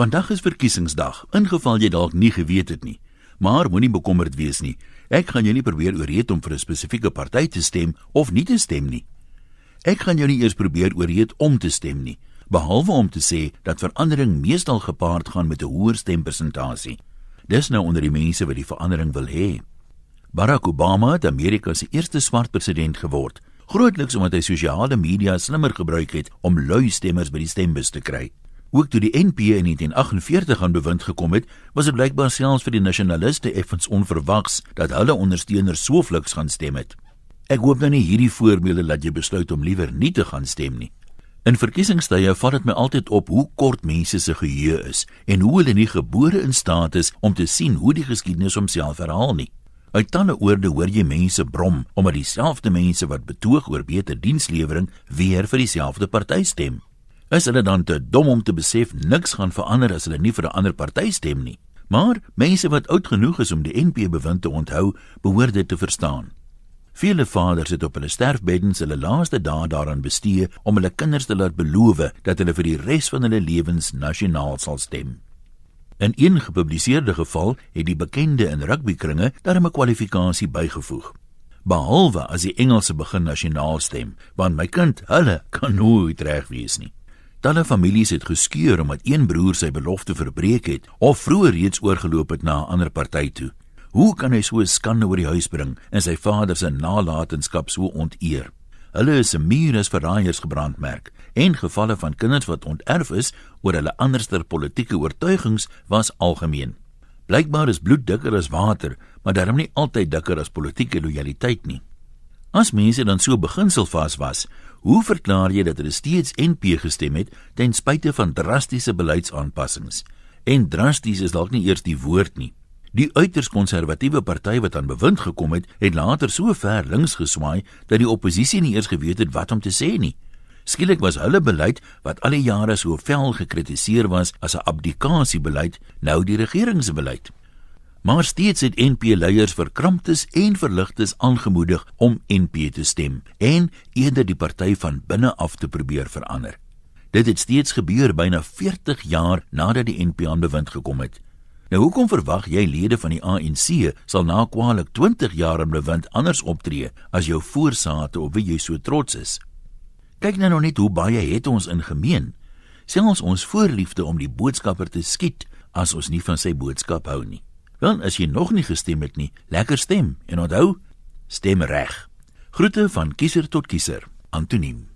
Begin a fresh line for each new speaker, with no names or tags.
Vandag is verkiesingsdag, ingeval jy dalk nie geweet het nie. Maar moenie bekommerd wees nie. Ek gaan jou nie probeer ooreed om vir 'n spesifieke party te stem of nie te stem nie. Ek gaan jou nie eers probeer ooreed om te stem nie, behalwe om te sê dat verandering meestal gepaard gaan met 'n hoër stempersentasie. Dis nou onder die mense wat die verandering wil hê. Barack Obama het Amerika se eerste swart president geword, grootliks omdat hy sosiale media slimmer gebruik het om lui stemmers by die stembus te kry. Ook toe die NP in 1948 aan bewind gekom het, was dit blykbaar selfs vir die nasionaliste effens onverwags dat hulle ondersteuners so fliks gaan stem het. Ek hoop nou nie hierdie voorbeelde laat jy besluit om liewer nie te gaan stem nie. In verkiesingstye val dit my altyd op hoe kort mense se geheue is en hoe hulle nie gebore in staat is om te sien hoe die geskiedenis homself herhaal nie. Uit talle oorde hoor jy mense brom omdat dieselfde mense wat betoog oor beter dienslewering weer vir dieselfde party stem. Is hulle dan te dom om te besef niks gaan verander as hulle nie vir 'n ander party stem nie? Maar mense wat oud genoeg is om die NP bewind te onthou, behoort dit te verstaan. Vele vaders het op hulle sterfbeddens hulle laaste dae daaraan bestee om hulle kinders te laat beloof dat hulle vir die res van hulle lewens nasionaal sal stem. In een gepubliseerde geval het die bekende in rugbykringe daarmee 'n kwalifikasie bygevoeg. Behalwe as die Engelse begin nasionaal stem, want my kind, hulle kan nooit reg wees nie. Talle families het geskeur omdat een broer sy belofte verbreek het of vroeër reeds oorgeloop het na 'n ander party toe. Hoe kan hy so 'n skande oor die huis bring en sy vader se nalatenskap so onteer? Hulle is 'n muur as verraaiers gebrandmerk en gevalle van kinders wat onterf is oor hulle anderster politieke oortuigings was algemeen. Blykbaar is bloed dikker as water, maar daarom nie altyd dikker as politieke lojaliteit nie. As mense dan so beginselvas was, hoe verklaar jy dat hulle steeds NP gestem het ten spyte van drastiese beleidsaanpassings? En drasties is dalk nie eers die woord nie. Die uiters konservatiewe party wat aan bewind gekom het, het later so ver links geswaai dat die oppositie nie eers geweet het wat om te sê nie. Skielik was hulle beleid wat al die jare so vel gekritiseer was as 'n abdikasiebeleid, nou die regering se beleid. Maar steeds het NP leiers verkramptes en verligtes aangemoedig om NP te stem en eerder die party van binne af te probeer verander. Dit het steeds gebeur byna 40 jaar nadat die NP aan bewind gekom het. Nou hoekom verwag jy lede van die ANC sal na kwaliek 20 jaar aan bewind anders optree as jou voorsate op wie jy so trots is? Kyk nou nog net hoe baie het ons in gemeen. Selfs ons voorliefde om die boodskapper te skiet as ons nie van sy boodskap hou nie. Wel, as jy nog nie gestem het nie, lekker stem en onthou, stem reg. Groete van kiezer tot kiezer. Antoniem